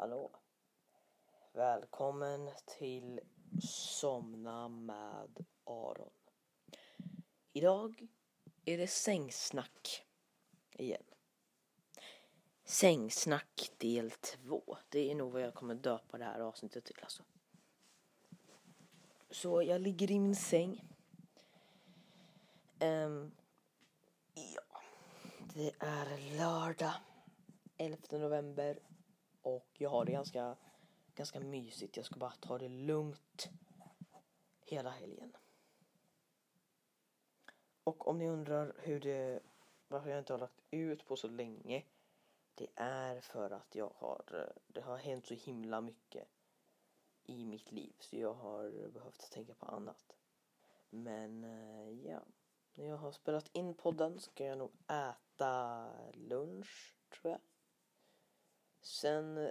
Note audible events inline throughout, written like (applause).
Hallå. Välkommen till Somna med Aron. Idag är det sängsnack igen. Sängsnack del två. Det är nog vad jag kommer döpa det här avsnittet till alltså. Så jag ligger i min säng. Um, ja, det är lördag 11 november och jag har det ganska, ganska mysigt. Jag ska bara ta det lugnt hela helgen. Och om ni undrar hur det, varför jag inte har lagt ut på så länge. Det är för att jag har, det har hänt så himla mycket i mitt liv så jag har behövt tänka på annat. Men eh, ja, när jag har spelat in podden ska jag nog äta lunch tror jag. Sen,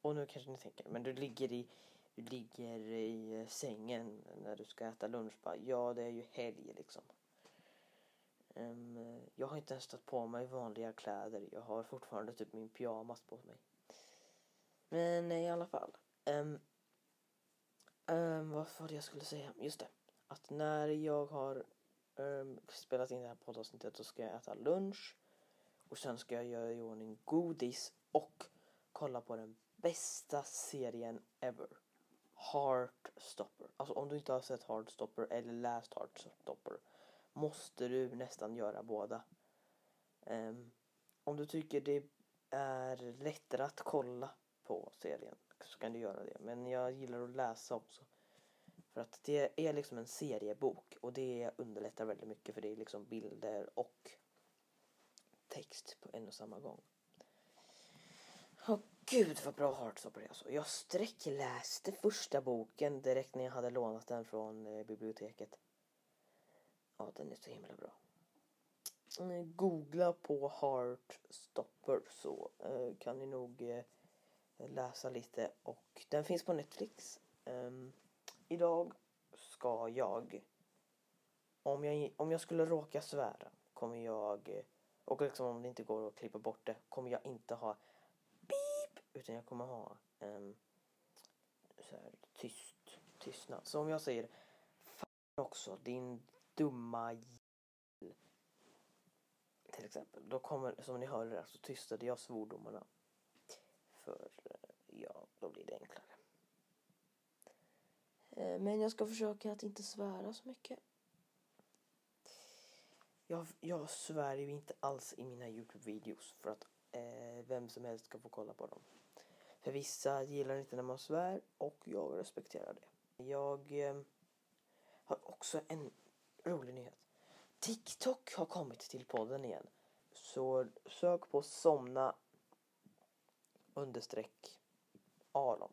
och nu kanske ni tänker, men du ligger i, du ligger i eh, sängen när du ska äta lunch. Bara, ja, det är ju helg liksom. Um, jag har inte ens tagit på mig vanliga kläder. Jag har fortfarande typ min pyjamas på mig. Men eh, i alla fall. Um, um, vad var det jag skulle säga? Just det. Att när jag har spelat in det här poddavsnittet så ska jag äta lunch. Och sen ska jag göra i ordning godis och kolla på den bästa serien ever. Heartstopper. Alltså om du inte har sett Heartstopper eller läst Heartstopper måste du nästan göra båda. Um, om du tycker det är lättare att kolla på serien så kan du göra det. Men jag gillar att läsa också. För att det är liksom en seriebok och det underlättar väldigt mycket för det är liksom bilder och text på en och samma gång. Och gud vad bra Heartstopper är alltså. Jag sträckläste första boken direkt när jag hade lånat den från eh, biblioteket. Ja, den är så himla bra. Mm, googla på Heartstopper så eh, kan ni nog eh, läsa lite och den finns på Netflix. Ehm, idag ska jag om jag, om jag skulle råka svära kommer jag och liksom om det inte går att klippa bort det kommer jag inte ha utan jag kommer ha en så här, tyst tystnad. Så om jag säger fan också din dumma jävel till exempel då kommer som ni hör där så tystade jag svordomarna för ja då blir det enklare. Eh, men jag ska försöka att inte svära så mycket. Jag, jag svär ju inte alls i mina Youtube-videos för att eh, vem som helst ska få kolla på dem. För vissa gillar inte när man svär och jag respekterar det. Jag eh, har också en rolig nyhet. TikTok har kommit till podden igen. Så sök på somna understreck Aron.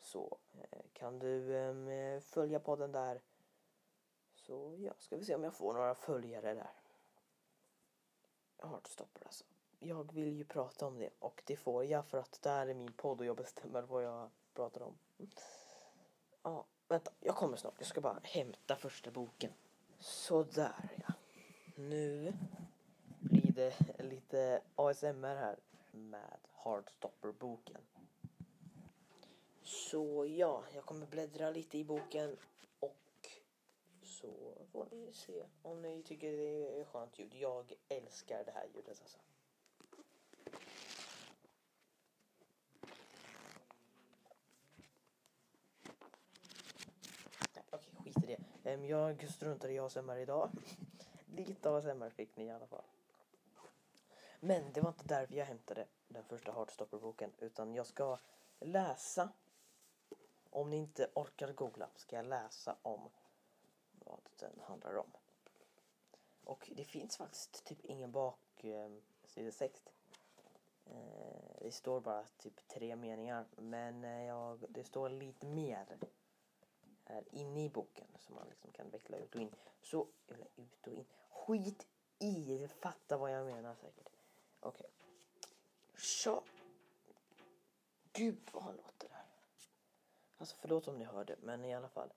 Så eh, kan du eh, följa podden där. Så ja, ska vi se om jag får några följare där. Heartstopper alltså. Jag vill ju prata om det och det får jag för att det här är min podd och jag bestämmer vad jag pratar om. Ja, vänta, jag kommer snart. Jag ska bara hämta första boken. Sådär ja. Nu blir det lite ASMR här med Hardstopper-boken. Så ja, jag kommer bläddra lite i boken och så får ni se om ni tycker det är skönt ljud. Jag älskar det här ljudet alltså. Okej, skit i. Jag struntar i ASMR idag. (laughs) Lite ASMR fick ni i alla fall. Men det var inte därför jag hämtade den första Heartstopper-boken utan jag ska läsa om ni inte orkar googla ska jag läsa om vad den handlar om. Och det finns faktiskt typ ingen baksidestext. Eh, eh, det står bara typ tre meningar men eh, jag, det står lite mer är inne i boken som man liksom kan veckla ut och in. Så, eller ut och in. Skit i, fatta vad jag menar säkert. Okej. Okay. Så. Gud vad han låter där. Alltså förlåt om ni hörde men i alla fall.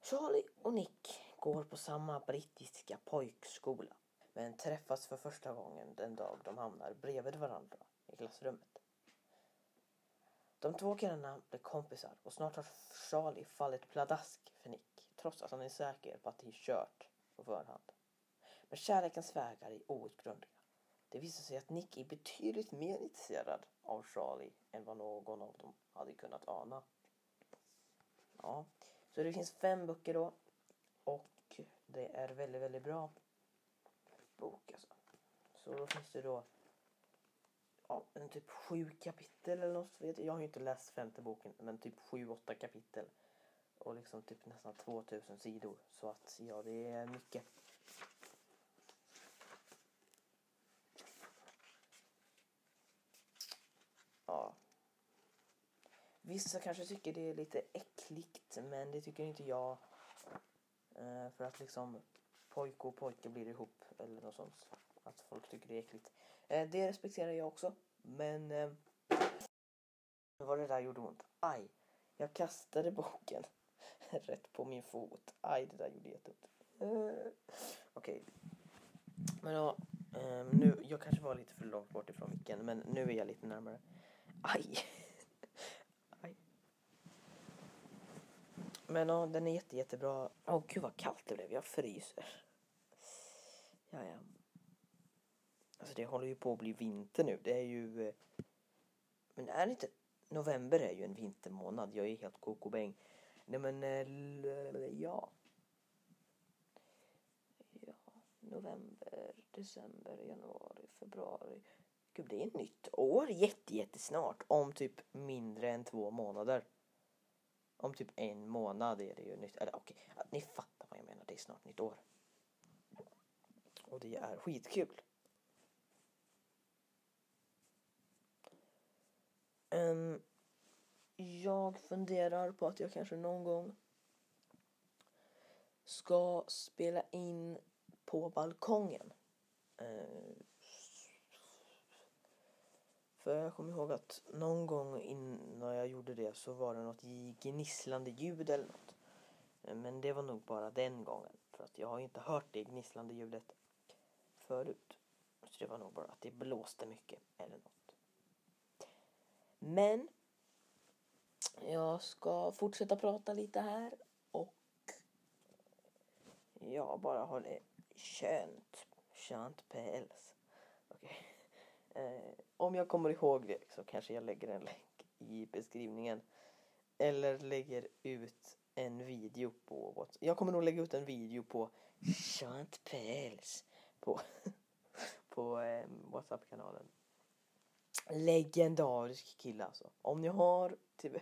Charlie och Nick går på samma brittiska pojkskola men träffas för första gången den dag de hamnar bredvid varandra i klassrummet. De två killarna blev kompisar och snart har Charlie fallit pladask för Nick trots att han är säker på att det är kört på förhand. Men kärlekens vägar är outgrundliga. Det visar sig att Nick är betydligt mer intresserad av Charlie än vad någon av dem hade kunnat ana. Ja, så det finns fem böcker då och det är väldigt, väldigt bra bok alltså. Så då finns det då ja, en typ sju kapitel eller något. Vet jag. jag har ju inte läst femte boken men typ sju, åtta kapitel. Och liksom typ nästan 2000 sidor. Så att ja, det är mycket. Ja. Vissa kanske tycker det är lite äckligt men det tycker inte jag. Eh, för att liksom pojke och pojke blir ihop eller något sånt. Att folk tycker det är äckligt. Eh, det respekterar jag också. Men eh, vad det där gjorde ont. Aj, jag kastade boken (laughs) rätt på min fot. Aj, det där gjorde jätteont. Eh, Okej. Okay. Men ja, eh, nu, jag kanske var lite för långt bort ifrån micken, men nu är jag lite närmare. Aj! (laughs) Aj. Men ja, den är jätte, jättebra. Åh oh, gud vad kallt det blev, jag fryser. Ja, ja. Alltså det håller ju på att bli vinter nu. Det är ju... Eh, men är det inte... November är ju en vintermånad. Jag är helt kokobäng. Nej men... Eh, ja. Ja. November, december, januari, februari. Gud, det är ett nytt år Jättejättesnart. Om typ mindre än två månader. Om typ en månad är det ju nytt. Eller okej, okay. ni fattar vad jag menar. Det är snart nytt år. Och det är skitkul. Um, jag funderar på att jag kanske någon gång ska spela in på balkongen. Uh, för jag kommer ihåg att någon gång innan jag gjorde det så var det något gnisslande ljud eller något. Ehm, men det var nog bara den gången. För att jag har inte hört det gnisslande ljudet förut. Så det var nog bara att det blåste mycket eller något. Men jag ska fortsätta prata lite här och jag bara har det skönt, skönt päls. Okay. Eh, om jag kommer ihåg det så kanske jag lägger en länk i beskrivningen. Eller lägger ut en video på Whatsapp. Jag kommer nog lägga ut en video på skönt päls på, (laughs) på eh, Whatsapp-kanalen legendarisk kille alltså. Om ni har TV...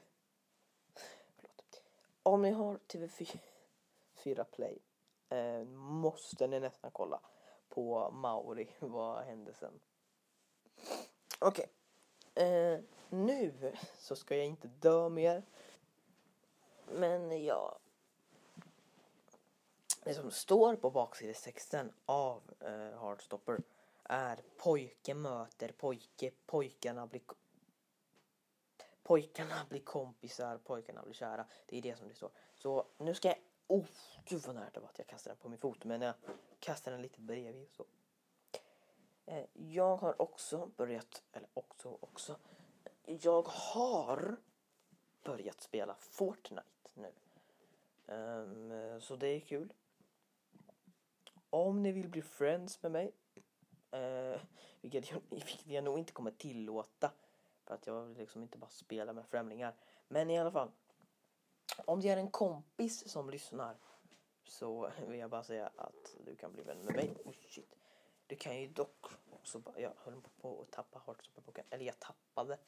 (laughs) Förlåt. Om ni har TV4 (laughs) Play eh, måste ni nästan kolla på Mauri. (laughs) Vad hände sen? Okej. Okay. Eh, nu så ska jag inte dö mer. Men ja. Det som står på baksidestexten av eh, Hardstopper är pojke möter pojke, pojkarna blir Pojkarna blir kompisar, pojkarna blir kära. Det är det som det står. Så nu ska jag... Oh, gud vad nära det var att jag kastade den på min fot. Men jag kastade den lite bredvid så. Eh, jag har också börjat, eller också, också. Jag har börjat spela Fortnite nu. Um, så det är kul. Om ni vill bli friends med mig Eh, (laughs) vilket, jag, (laughs) vilket jag nog inte kommer tillåta. För att jag vill liksom inte bara spela med främlingar. Men i alla fall. Om det är en kompis som lyssnar. Så (laughs) vill jag bara säga att du kan bli vän med mig. Oh, shit. Du kan ju dock också bara, jag höll på att tappa Heartstopper-boken. Eller jag tappade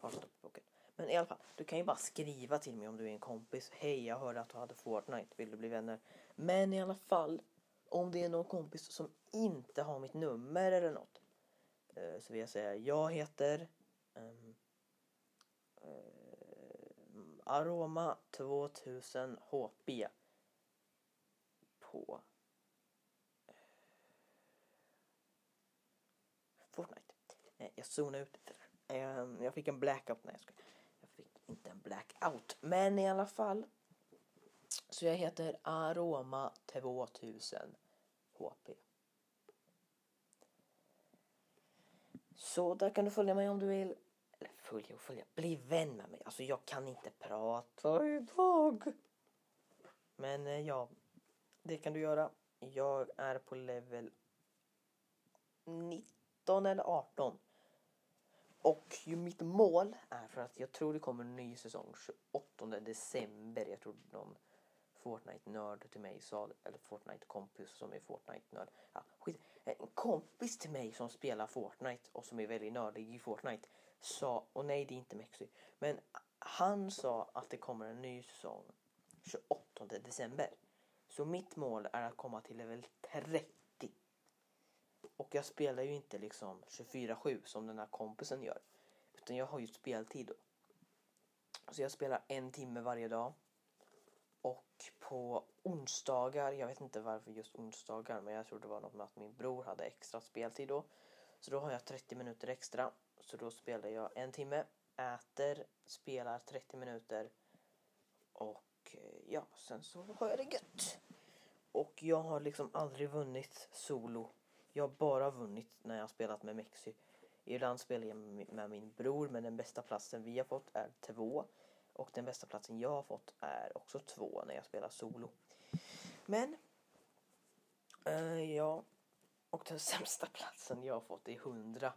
Heartstopper-boken. Men i alla fall, du kan ju bara skriva till mig om du är en kompis. Hej, jag hörde att du hade Fortnite. Vill du bli vänner? Men i alla fall, om det är någon kompis som inte har mitt nummer eller något eh, så vill jag säga jag heter um, uh, Aroma 2000 HP på eh, Fortnite. Jag zonade ut lite där. Um, jag fick en blackout. Nej, jag ska. Jag fick inte en blackout. Men i alla fall så jag heter Aroma 2000 HP. Så där kan du följa mig om du vill. Eller följa och följa. Bli vän med mig. Alltså jag kan inte prata idag. Men eh, ja, det kan du göra. Jag är på level 19 eller 18. Och ju mitt mål är för att jag tror det kommer en ny säsong 28 december. Jag tror någon Fortnite-nörd till mig sa, eller Fortnite-kompis som är Fortnite-nörd. Ja, skit. En kompis till mig som spelar Fortnite och som är väldigt nördig i Fortnite sa, och nej det är inte Mexi, men han sa att det kommer en ny säsong 28 december. Så mitt mål är att komma till level 30. Och jag spelar ju inte liksom 24-7 som den här kompisen gör. Utan jag har ju speltid då. Så jag spelar en timme varje dag. Och på onsdagar, jag vet inte varför just onsdagar men jag tror det var något med att min bror hade extra speltid då. Så då har jag 30 minuter extra. Så då spelar jag en timme, äter, spelar 30 minuter och eh, ja, sen så har jag det gött. Och jag har liksom aldrig vunnit solo. Jag har bara vunnit när jag har spelat med Mexi. Ibland spelar jag med min bror men den bästa platsen vi har fått är två. Och den bästa platsen jag har fått är också två när jag spelar solo. Men, eh, ja. Och den (laughs) sämsta platsen jag har fått är 100.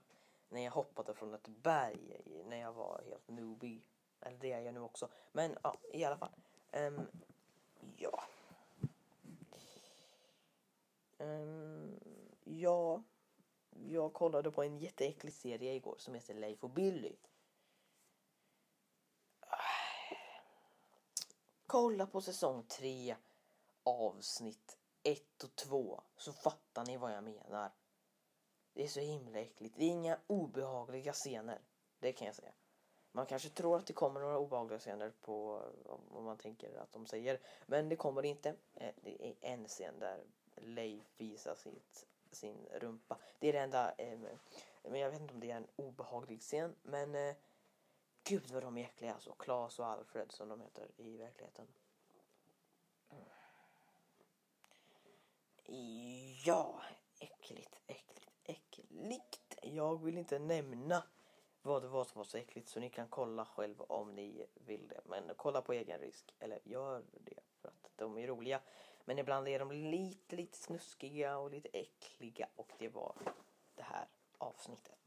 När jag hoppade från ett berg när jag var helt newbie. Eller det är jag nu också. Men ja, i alla fall. Um, ja. Um, ja, jag kollade på en jätteäcklig serie igår som heter Leif och Billy. Kolla på säsong 3 avsnitt 1 och 2 så fattar ni vad jag menar. Det är så himla äckligt. Det är inga obehagliga scener. Det kan jag säga. Man kanske tror att det kommer några obehagliga scener på eh, vad man tänker att de säger. Men det kommer det inte. Eh, det är en scen där Leif visar sitt, sin rumpa. Det är det enda. Eh, men jag vet inte om det är en obehaglig scen. Men eh, gud vad de är äckliga alltså. Klas och Alfred som de heter i verkligheten. Ja, äckligt, äckligt, äckligt. Jag vill inte nämna vad det var som var så äckligt så ni kan kolla själv om ni vill det. Men kolla på egen risk. Eller gör det för att de är roliga. Men ibland är de lite, lite snuskiga och lite äckliga och det var det här avsnittet.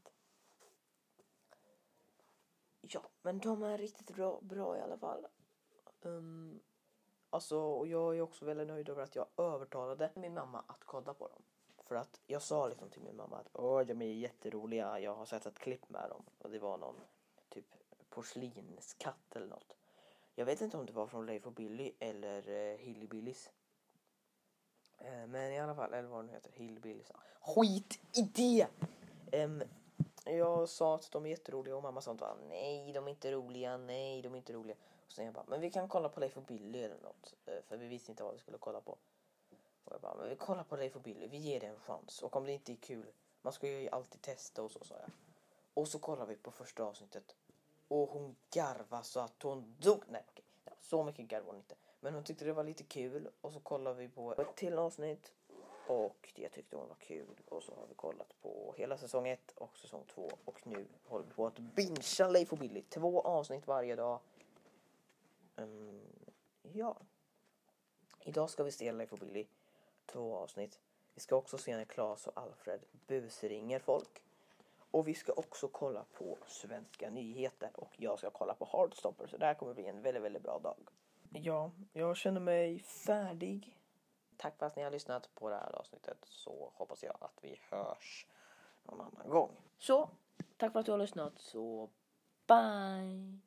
Ja, men de är riktigt bra, bra i alla fall. Um, alltså, och jag är också väldigt nöjd över att jag övertalade min mamma att kolla på dem. För att jag sa liksom till min mamma att Åh, de är jätteroliga, jag har sett ett klipp med dem. Och det var någon typ porslinskatt eller något. Jag vet inte om det var från Leif och Billy eller eh, Hillbillys. Eh, men i alla fall, eller vad den heter, Hillbillys. Skit i det! Um, jag sa att de är jätteroliga och mamma sa att nej de är inte roliga, nej de är inte roliga. Och sen jag bara, men vi kan kolla på Leif och Billy eller något. Eh, för vi visste inte vad vi skulle kolla på. Och jag bara, men vi kollar på Leif och Billy, vi ger det en chans. Och om det inte är kul, man ska ju alltid testa och så sa jag. Och så kollar vi på första avsnittet. Och hon garvade så att hon dog. Nej okej, så mycket garvade hon inte. Men hon tyckte det var lite kul och så kollade vi på ett till avsnitt. Och det tyckte hon var kul. Och så har vi kollat på hela säsong 1 och säsong 2. Och nu håller vi på att bingea Leif och Billy. Två avsnitt varje dag. Um, ja. Idag ska vi se Leif och Billy två avsnitt. Vi ska också se när Klas och Alfred busringer folk. Och vi ska också kolla på svenska nyheter och jag ska kolla på Hardstopper så det här kommer bli en väldigt, väldigt bra dag. Ja, jag känner mig färdig. Tack för att ni har lyssnat på det här avsnittet så hoppas jag att vi hörs någon annan gång. Så, tack för att du har lyssnat så bye!